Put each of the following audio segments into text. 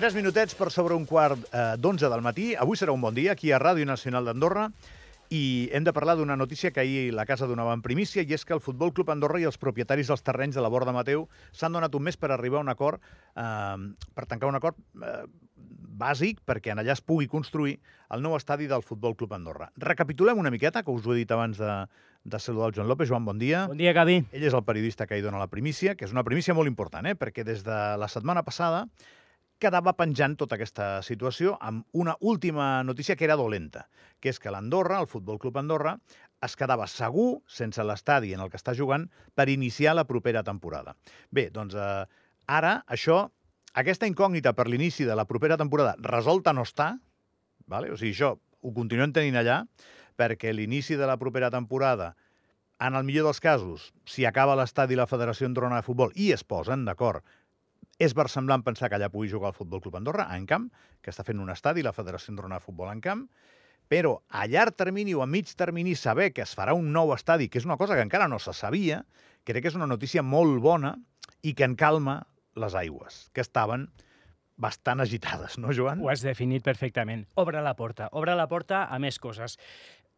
Tres minutets per sobre un quart eh, d'onze del matí. Avui serà un bon dia aquí a Ràdio Nacional d'Andorra i hem de parlar d'una notícia que ahir la casa donava en primícia i és que el Futbol Club Andorra i els propietaris dels terrenys de la Borda Mateu s'han donat un mes per arribar a un acord, eh, per tancar un acord eh, bàsic perquè en allà es pugui construir el nou estadi del Futbol Club Andorra. Recapitulem una miqueta, que us ho he dit abans de, de saludar el Joan López. Joan, bon dia. Bon dia, Gavi. Ell és el periodista que hi dona la primícia, que és una primícia molt important, eh? perquè des de la setmana passada quedava penjant tota aquesta situació amb una última notícia que era dolenta, que és que l'Andorra, el Futbol Club Andorra, es quedava segur, sense l'estadi en el que està jugant, per iniciar la propera temporada. Bé, doncs eh, ara això, aquesta incògnita per l'inici de la propera temporada resolta no està, vale? o sigui, això ho continuem tenint allà, perquè l'inici de la propera temporada en el millor dels casos, si acaba l'estadi la Federació Andorrana de Futbol i es posen d'acord és versemblant pensar que allà pugui jugar el Futbol Club Andorra, en camp, que està fent un estadi, la Federació Andorrana de Futbol en camp, però a llarg termini o a mig termini saber que es farà un nou estadi, que és una cosa que encara no se sabia, crec que és una notícia molt bona i que en calma les aigües, que estaven bastant agitades, no, Joan? Ho has definit perfectament. Obre la porta. Obre la porta a més coses.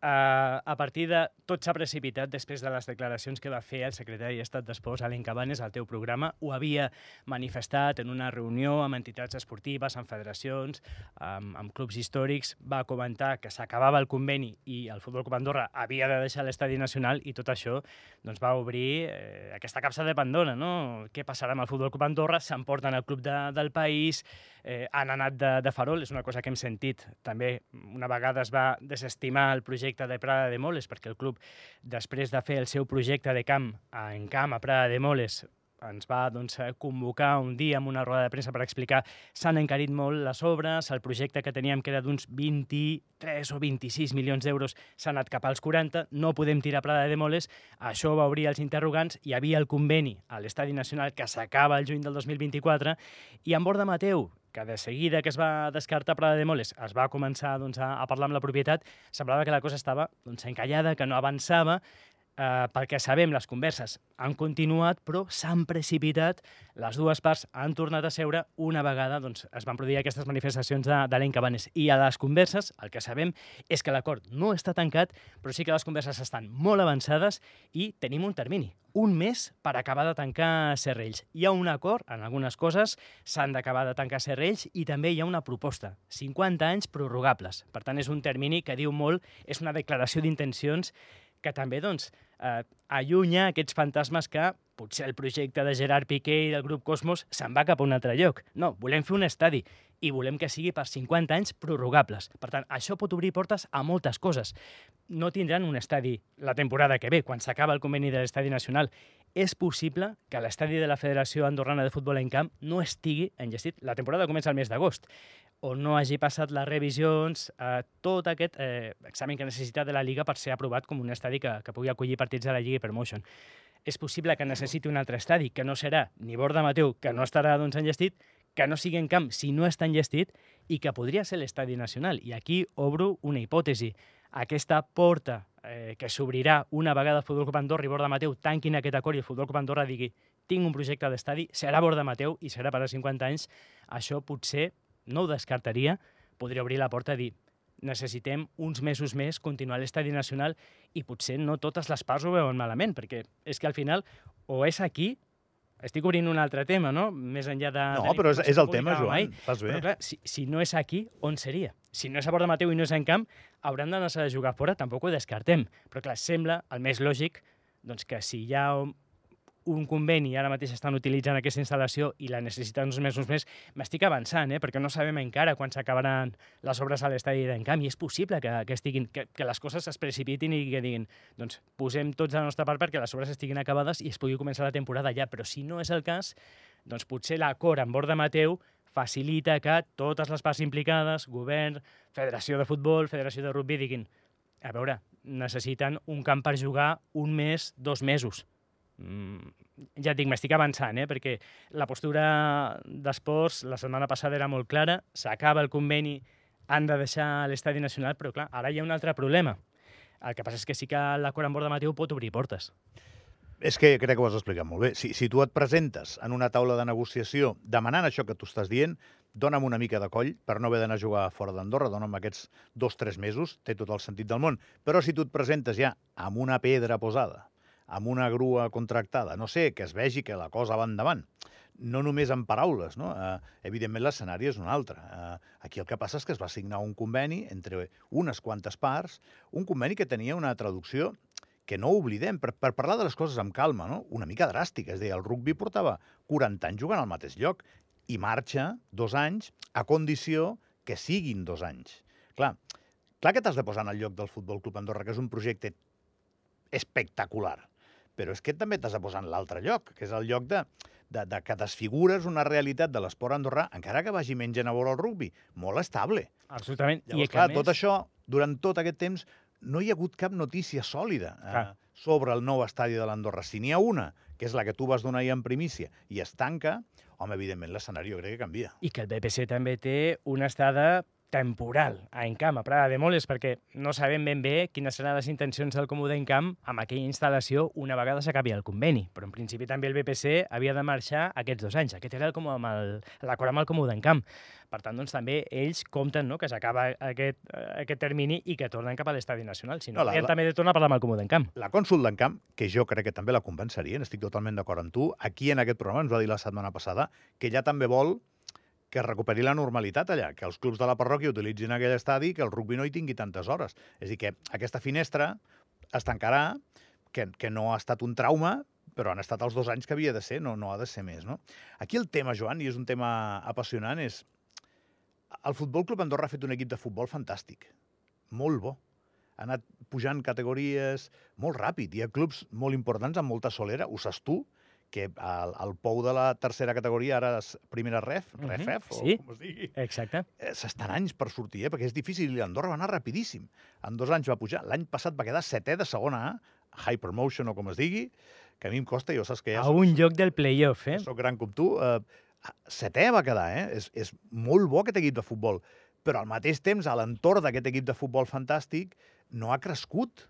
Uh, a partir de... Tot s'ha precipitat després de les declaracions que va fer el secretari d'Estat d'Esports, Alain Cabanes, al teu programa. Ho havia manifestat en una reunió amb entitats esportives, amb federacions, amb, amb clubs històrics. Va comentar que s'acabava el conveni i el Futbol Club Andorra havia de deixar l'estadi nacional i tot això doncs, va obrir eh, aquesta capsa de Pandora. No? Què passarà amb el Futbol Club Andorra? S'emporten el club de, del país, eh, han anat de, de farol, és una cosa que hem sentit. També una vegada es va desestimar el projecte projecte de Prada de Moles, perquè el club, després de fer el seu projecte de camp en camp a Prada de Moles, ens va doncs, convocar un dia amb una roda de premsa per explicar s'han encarit molt les obres, el projecte que teníem que era d'uns 23 o 26 milions d'euros s'ha anat cap als 40, no podem tirar Prada de Moles, això va obrir els interrogants, hi havia el conveni a l'Estadi Nacional que s'acaba el juny del 2024 i en Borda Mateu, que de seguida que es va descartar Prada de Moles es va començar doncs, a, a parlar amb la propietat, semblava que la cosa estava doncs, encallada, que no avançava, eh, pel que sabem, les converses han continuat, però s'han precipitat, les dues parts han tornat a seure, una vegada doncs, es van produir aquestes manifestacions de, de Cabanes. I a les converses, el que sabem és que l'acord no està tancat, però sí que les converses estan molt avançades i tenim un termini, un mes per acabar de tancar Serrells. Hi ha un acord en algunes coses, s'han d'acabar de tancar Serrells i també hi ha una proposta, 50 anys prorrogables. Per tant, és un termini que diu molt, és una declaració d'intencions que també doncs, eh, allunya aquests fantasmes que potser el projecte de Gerard Piqué i del grup Cosmos se'n va cap a un altre lloc. No, volem fer un estadi i volem que sigui per 50 anys prorrogables. Per tant, això pot obrir portes a moltes coses. No tindran un estadi la temporada que ve, quan s'acaba el conveni de l'Estadi Nacional. És possible que l'estadi de la Federació Andorrana de Futbol en Camp no estigui enllestit. La temporada comença el mes d'agost o no hagi passat les revisions, eh, tot aquest eh, examen que necessita de la Lliga per ser aprovat com un estadi que, que pugui acollir partits de la Lliga i Promotion. És possible que necessiti un altre estadi, que no serà ni Borda Mateu, que no estarà doncs, enllestit, que no sigui en camp si no està enllestit i que podria ser l'estadi nacional. I aquí obro una hipòtesi. Aquesta porta eh, que s'obrirà una vegada el Futbol Club Andorra i Borda Mateu tanquin aquest acord i el Futbol Club Andorra digui tinc un projecte d'estadi, serà Borda Mateu i serà per a 50 anys, això potser no ho descartaria, podria obrir la porta a dir necessitem uns mesos més continuar l'estadi nacional i potser no totes les parts ho veuen malament, perquè és que al final o és aquí estic obrint un altre tema, no? Més enllà de... No, però és, és el tema, Joan, mai. fas bé. Però clar, si, si no és aquí, on seria? Si no és a Borda Mateu i no és en camp, hauran d'anar a jugar fora, tampoc ho descartem. Però clar, sembla el més lògic doncs, que si hi ha un conveni, ara mateix estan utilitzant aquesta instal·lació i la necessiten uns mesos més, m'estic avançant, eh? perquè no sabem encara quan s'acabaran les obres a l'estadi d'en camp i és possible que, que, estiguin, que, que les coses es precipitin i que diguin doncs posem tots a la nostra part perquè les obres estiguin acabades i es pugui començar la temporada ja, però si no és el cas, doncs potser l'acord amb Borda Mateu facilita que totes les parts implicades, govern, federació de futbol, federació de rugby, diguin a veure, necessiten un camp per jugar un mes, dos mesos ja et dic, m'estic avançant, eh? perquè la postura d'esports la setmana passada era molt clara, s'acaba el conveni, han de deixar l'estadi nacional, però clar, ara hi ha un altre problema. El que passa és que sí que l'acord amb Borda Mateu pot obrir portes. És que crec que ho has explicat molt bé. Si, si tu et presentes en una taula de negociació demanant això que tu estàs dient, dona'm una mica de coll per no haver d'anar a jugar fora d'Andorra, dona'm aquests dos, tres mesos, té tot el sentit del món. Però si tu et presentes ja amb una pedra posada, amb una grua contractada, no sé, que es vegi que la cosa va endavant, no només en paraules, no? Eh, evidentment l'escenari és un altre. Eh, aquí el que passa és que es va signar un conveni entre unes quantes parts, un conveni que tenia una traducció que no oblidem, per, per parlar de les coses amb calma, no? una mica dràstica. És a dir, el rugby portava 40 anys jugant al mateix lloc i marxa dos anys a condició que siguin dos anys. Clar, clar que t'has de posar en el lloc del Futbol Club Andorra, que és un projecte espectacular, però és que també t'has de posar en l'altre lloc, que és el lloc de, de, de que desfigures una realitat de l'esport andorrà, encara que vagi menys a veure el rugby, molt estable. Absolutament. Llavors, I clar, més... tot això, durant tot aquest temps, no hi ha hagut cap notícia sòlida eh, sobre el nou estadi de l'Andorra. Si n'hi ha una, que és la que tu vas donar ahir en primícia, i es tanca, home, evidentment l'escenari jo crec que canvia. I que el BPC també té una estada temporal a Encamp, a Prada de Moles, perquè no sabem ben bé quines seran les intencions del Comú d'Encamp amb aquella instal·lació una vegada s'acabi el conveni. Però en principi també el BPC havia de marxar aquests dos anys. Aquest era l'acord amb el Comú d'Encamp. Per tant, doncs, també ells compten no, que s'acaba aquest, aquest termini i que tornen cap a l'Estadi Nacional. Si no, no la, la, també de tornar a parlar amb el Comú d'Encamp. La cònsul d'Encamp, que jo crec que també la convenceria, estic totalment d'acord amb tu, aquí en aquest programa ens va dir la setmana passada que ja també vol que recuperi la normalitat allà, que els clubs de la parròquia utilitzin aquell estadi que el rugby no hi tingui tantes hores. És a dir, que aquesta finestra es tancarà, que, que no ha estat un trauma, però han estat els dos anys que havia de ser, no, no ha de ser més. No? Aquí el tema, Joan, i és un tema apassionant, és... El Futbol Club Andorra ha fet un equip de futbol fantàstic, molt bo. Ha anat pujant categories molt ràpid. Hi ha clubs molt importants amb molta solera, ho saps tu, que el, el pou de la tercera categoria ara és primera ref, uh -huh. refef, o sí, com es digui. exacte. Eh, S'estan anys per sortir, eh? perquè és difícil, i l'Andorra va anar rapidíssim. En dos anys va pujar. L'any passat va quedar setè de segona A, Hypermotion o com es digui, que a mi em costa, jo saps que ja... A un lloc del playoff, eh? Soc gran com tu. Eh, setè va quedar, eh? És, és molt bo aquest equip de futbol. Però al mateix temps, a l'entorn d'aquest equip de futbol fantàstic, no ha crescut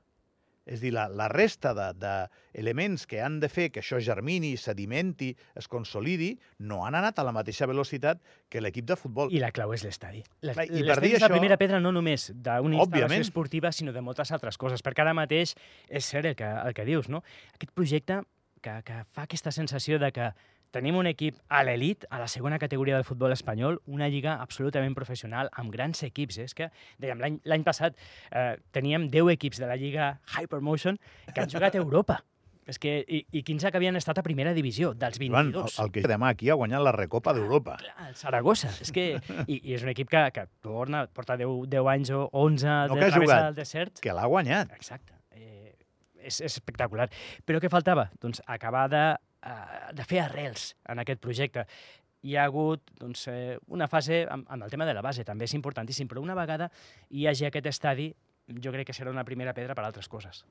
és dir, la, la resta d'elements de, que han de fer que això germini, sedimenti, es consolidi, no han anat a la mateixa velocitat que l'equip de futbol. I la clau és l'estadi. L'estadi és això... la primera pedra no només d'una instal·lació esportiva, sinó de moltes altres coses, perquè ara mateix és cert el que, el que dius, no? Aquest projecte que, que fa aquesta sensació de que Tenim un equip a l'elit, a la segona categoria del futbol espanyol, una lliga absolutament professional, amb grans equips. Eh? És que, dèiem, l'any passat eh, teníem 10 equips de la lliga Hypermotion que han jugat a Europa. És que, i, i 15 que havien estat a primera divisió, dels 22. Joan, el, el que demà aquí ha guanyat la Recopa d'Europa. El Saragossa. És que, i, I és un equip que, que torna, porta 10, 10 anys o 11 no de travessa del desert. Que l'ha guanyat. Exacte. Eh, és, és espectacular. Però què faltava? Doncs acabar de de fer arrels en aquest projecte. Hi ha hagut doncs, eh, una fase amb, amb el tema de la base, també és importantíssim, però una vegada hi hagi aquest estadi, jo crec que serà una primera pedra per a altres coses.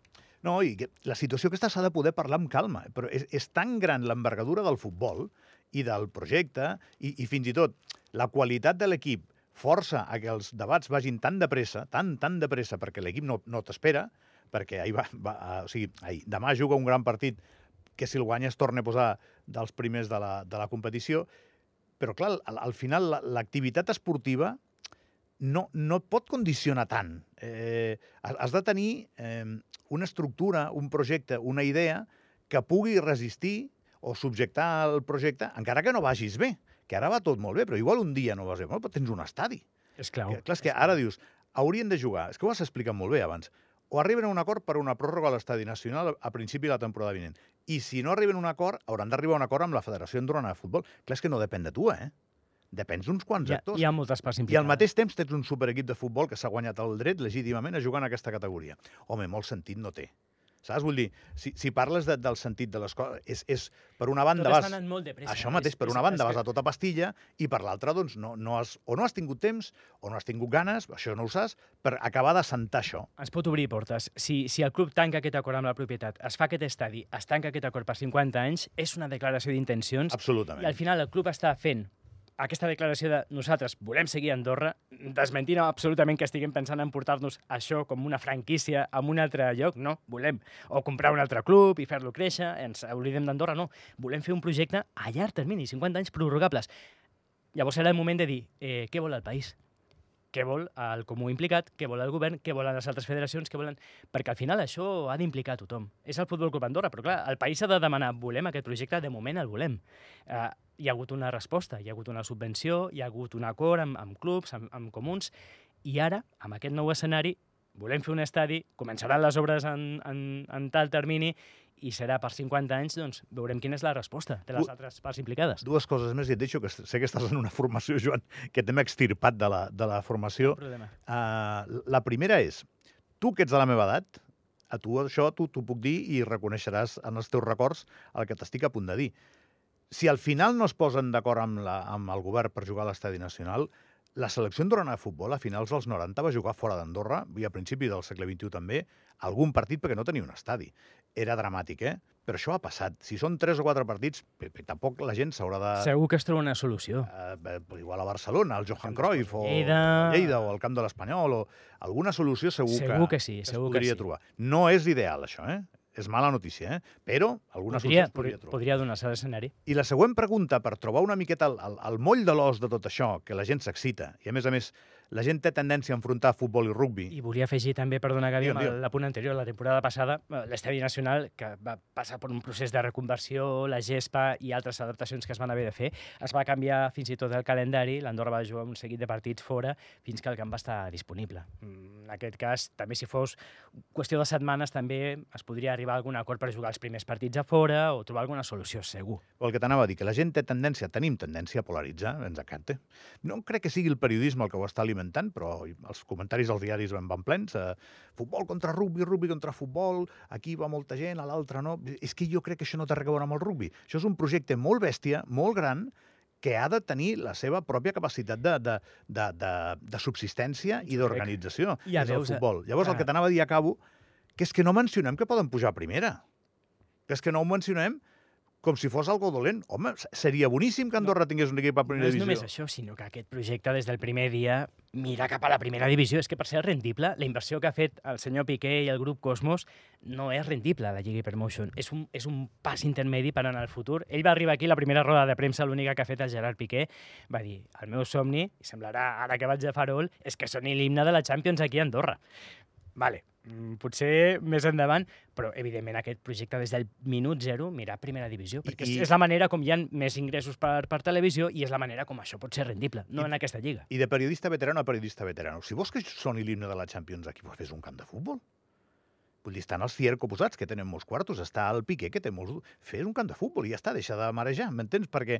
No, i que la situació aquesta s'ha de poder parlar amb calma, però és, és tan gran l'envergadura del futbol i del projecte, i, i fins i tot la qualitat de l'equip força a que els debats vagin tan de pressa, tan, tan de pressa, perquè l'equip no, no t'espera, perquè ahir va, va, o sigui, ahir, demà juga un gran partit que si el guanya es torna a posar dels primers de la, de la competició. Però, clar, al, al final l'activitat esportiva no, no pot condicionar tant. Eh, has de tenir eh, una estructura, un projecte, una idea que pugui resistir o subjectar el projecte, encara que no vagis bé, que ara va tot molt bé, però igual un dia no vas bé, però tens un estadi. És clau. Que, clar, és que ara dius, haurien de jugar, és que ho has explicat molt bé abans, o arriben a un acord per una pròrroga a l'Estadi Nacional a principi de la temporada vinent. I si no arriben a un acord, hauran d'arribar a un acord amb la Federació Andorrana de Futbol. Clar, és que no depèn de tu, eh? Depèn d'uns quants hi ha, actors. Hi ha moltes parts implicades. I al mateix temps tens un superequip de futbol que s'ha guanyat el dret legítimament a jugar en aquesta categoria. Home, molt sentit no té. Saps? Vull dir, si, si parles de, del sentit de les coses, és, és per una banda Tot vas... molt de pressa. Això mateix, per una banda vas a tota pastilla i per l'altra, doncs, no, no has, o no has tingut temps o no has tingut ganes, això no ho saps, per acabar de sentar això. Es pot obrir portes. Si, si el club tanca aquest acord amb la propietat, es fa aquest estadi, es tanca aquest acord per 50 anys, és una declaració d'intencions. Absolutament. I al final el club està fent aquesta declaració de nosaltres volem seguir a Andorra, desmentint absolutament que estiguem pensant en portar-nos això com una franquícia a un altre lloc, no, volem. O comprar un altre club i fer-lo créixer, ens oblidem d'Andorra, no. Volem fer un projecte a llarg termini, 50 anys prorrogables. Llavors era el moment de dir eh, què vol el país, què vol el comú implicat, què vol el govern, què volen les altres federacions, què volen... Perquè al final això ha d'implicar tothom. És el Futbol Club Andorra, però clar, el país ha de demanar volem aquest projecte, de moment el volem. Eh, hi ha hagut una resposta, hi ha hagut una subvenció, hi ha hagut un acord amb, amb clubs, amb, amb comuns, i ara, amb aquest nou escenari, volem fer un estadi, començaran les obres en, en, en tal termini i serà per 50 anys, doncs veurem quina és la resposta de les altres parts implicades. Dues coses més i et deixo, que sé que estàs en una formació, Joan, que t'hem extirpat de la, de la formació. No. Uh, la primera és, tu que ets de la meva edat, a tu això t'ho puc dir i reconeixeràs en els teus records el que t'estic a punt de dir. Si al final no es posen d'acord amb, la, amb el govern per jugar a l'Estadi Nacional, la selecció andorrana de futbol a finals dels 90 va jugar fora d'Andorra i a principi del segle XXI també algun partit perquè no tenia un estadi. Era dramàtic, eh? Però això ha passat. Si són tres o quatre partits, tampoc la gent s'haurà de... Segur que es troba una solució. Eh, bé, igual a Barcelona, al Johan Cruyff, o Lleida. Lleida, o al Camp de l'Espanyol, o alguna solució segur, Segur que sí, es segur que podria sí. trobar. No és ideal, això, eh? És mala notícia, eh? Però alguna Podria, solució podria trobar. podria donar-se l'escenari. I la següent pregunta, per trobar una miqueta el, el, el moll de l'os de tot això, que la gent s'excita, i a més a més la gent té tendència a enfrontar futbol i rugbi, I volia afegir també, perdona Gavi, amb digue'm. el- la punt anterior, la temporada passada, eh, l'Estadi Nacional, que va passar per un procés de reconversió, la gespa i altres adaptacions que es van haver de fer, es va canviar fins i tot el calendari, l'Andorra va jugar un seguit de partits fora fins que el camp va estar disponible. Mm, En aquest cas, també si fos qüestió de setmanes, també es podria arribar a algun acord per jugar els primers partits a fora o trobar alguna solució, segur. el que t'anava a dir, que la gent té tendència, tenim tendència a polaritzar, ens encanta. No crec que sigui el periodisme el que ho està alimentant, però els comentaris als diaris en van plens. Eh, futbol contra rugbi, rugbi contra futbol, aquí va molta gent, a l'altre no. És que jo crec que això no té res a veure amb el rugbi. Això és un projecte molt bèstia, molt gran, que ha de tenir la seva pròpia capacitat de, de, de, de, de subsistència i d'organització. Ja és el futbol. Llavors, el clar. que t'anava a dir, acabo, que és que no mencionem que poden pujar a primera. Que és que no ho mencionem com si fos algo dolent. Home, seria boníssim que Andorra tingués un equip a No primera és divisió. només això, sinó que aquest projecte des del primer dia mira cap a la primera divisió. És que per ser rendible, la inversió que ha fet el senyor Piqué i el grup Cosmos no és rendible, la Lliga Hypermotion. És un, és un pas intermedi per anar al futur. Ell va arribar aquí, la primera roda de premsa, l'única que ha fet el Gerard Piqué, va dir, el meu somni, i semblarà ara que vaig a Farol, és que soni l'himne de la Champions aquí a Andorra. Vale, mm, potser més endavant, però evidentment aquest projecte des del minut zero mirar primera divisió, perquè I- és, és la manera com hi ha més ingressos per, per televisió i és la manera com això pot ser rendible, no I- en aquesta lliga. I de periodista veterano a periodista veterano. Si vols que soni l'himne de la Champions aquí, pues fes un camp de futbol. Vull dir, estan els Cierco posats, que tenen molts quartos, està el Piqué, que té molts... Fes un camp de futbol i ja està, deixa de marejar, m'entens? Perquè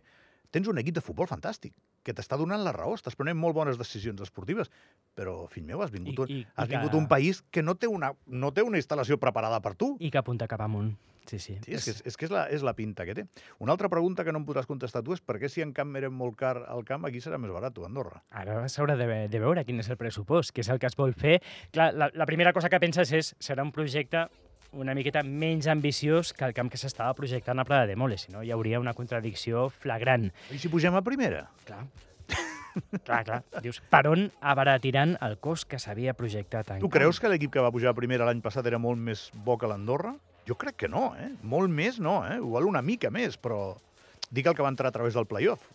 tens un equip de futbol fantàstic, que t'està donant la raó, estàs prenent molt bones decisions esportives, però, fill meu, has vingut, I- i- has i vingut que- un país que no té, una, no té una instal·lació preparada per tu. I que apunta cap amunt. Sí, sí. Sí, és, que, és, és que és la, és la pinta que té. Una altra pregunta que no em podràs contestar tu és per què si en camp era molt car al camp, aquí serà més barat, a Andorra. Ara s'haurà de, de veure quin és el pressupost, què és el que es vol fer. Clar, la, la primera cosa que penses és serà un projecte una miqueta menys ambiciós que el camp que s'estava projectant a Prada de Mole, si no hi hauria una contradicció flagrant. I si pugem a primera? Clar. clar, clar. Dius, per on abaratiran el cost que s'havia projectat en Tu creus que l'equip que va pujar a primera l'any passat era molt més bo que l'Andorra? Jo crec que no, eh? Molt més no, eh? Igual una mica més, però dic el que va entrar a través del playoff,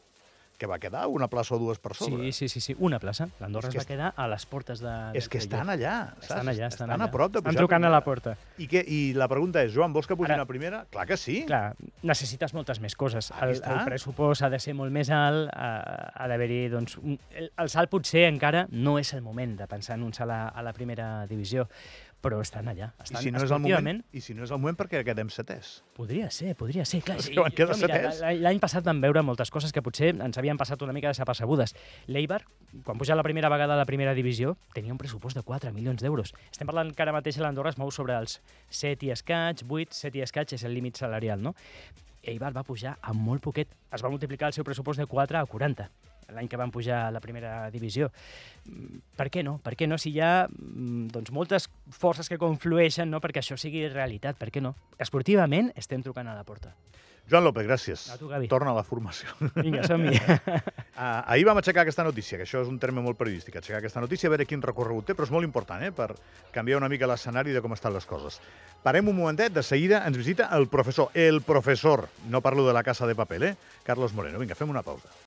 que va quedar una plaça o dues per sobre. Sí, sí, sí, sí, una plaça. L'Andorra es que va quedar a les portes de... És que estan allà, saps? Estan allà, estan, allà. a prop de Estan pujar trucant a la porta. I, què, I la pregunta és, Joan, vols que pugin Ara- a primera? Clar que sí. Clar, necessites moltes més coses. Aquí El, està. el pressupost ha de ser molt més alt, ha, ha d'haver-hi, doncs, un, el, el salt potser encara no és el moment de pensar en un salt a, a la primera divisió, però estan allà. I Estan si, no és el moment, I si no és el moment, perquè quedem setès. Podria ser, podria ser. Clar, sí, L'any passat vam veure moltes coses que potser ens havien passat una mica desapercebudes. L'Eibar, quan puja la primera vegada a la primera divisió, tenia un pressupost de 4 milions d'euros. Estem parlant que ara mateix l'Andorra es mou sobre els 7 i escaig, 8, 7 i escaig és el límit salarial, no? Eibar va pujar amb molt poquet. Es va multiplicar el seu pressupost de 4 a 40 l'any que van pujar a la primera divisió. Mm, Per què no? Per què no? Si hi ha mm, doncs, moltes forces que conflueixen no? perquè això sigui realitat, per què no? Esportivament estem trucant a la porta. Joan López, gràcies. A tu, Gavi. Torna a la formació. Vinga, som-hi. Uh, ahir vam aixecar aquesta notícia, que això és un terme molt periodístic, aixecar aquesta notícia, a veure quin recorregut té, però és molt important, eh?, per canviar una mica l'escenari de com estan les coses. Parem un momentet, de seguida ens visita el professor, el professor, no parlo de la casa de paper, eh? Carlos Moreno. Vinga, fem una pausa.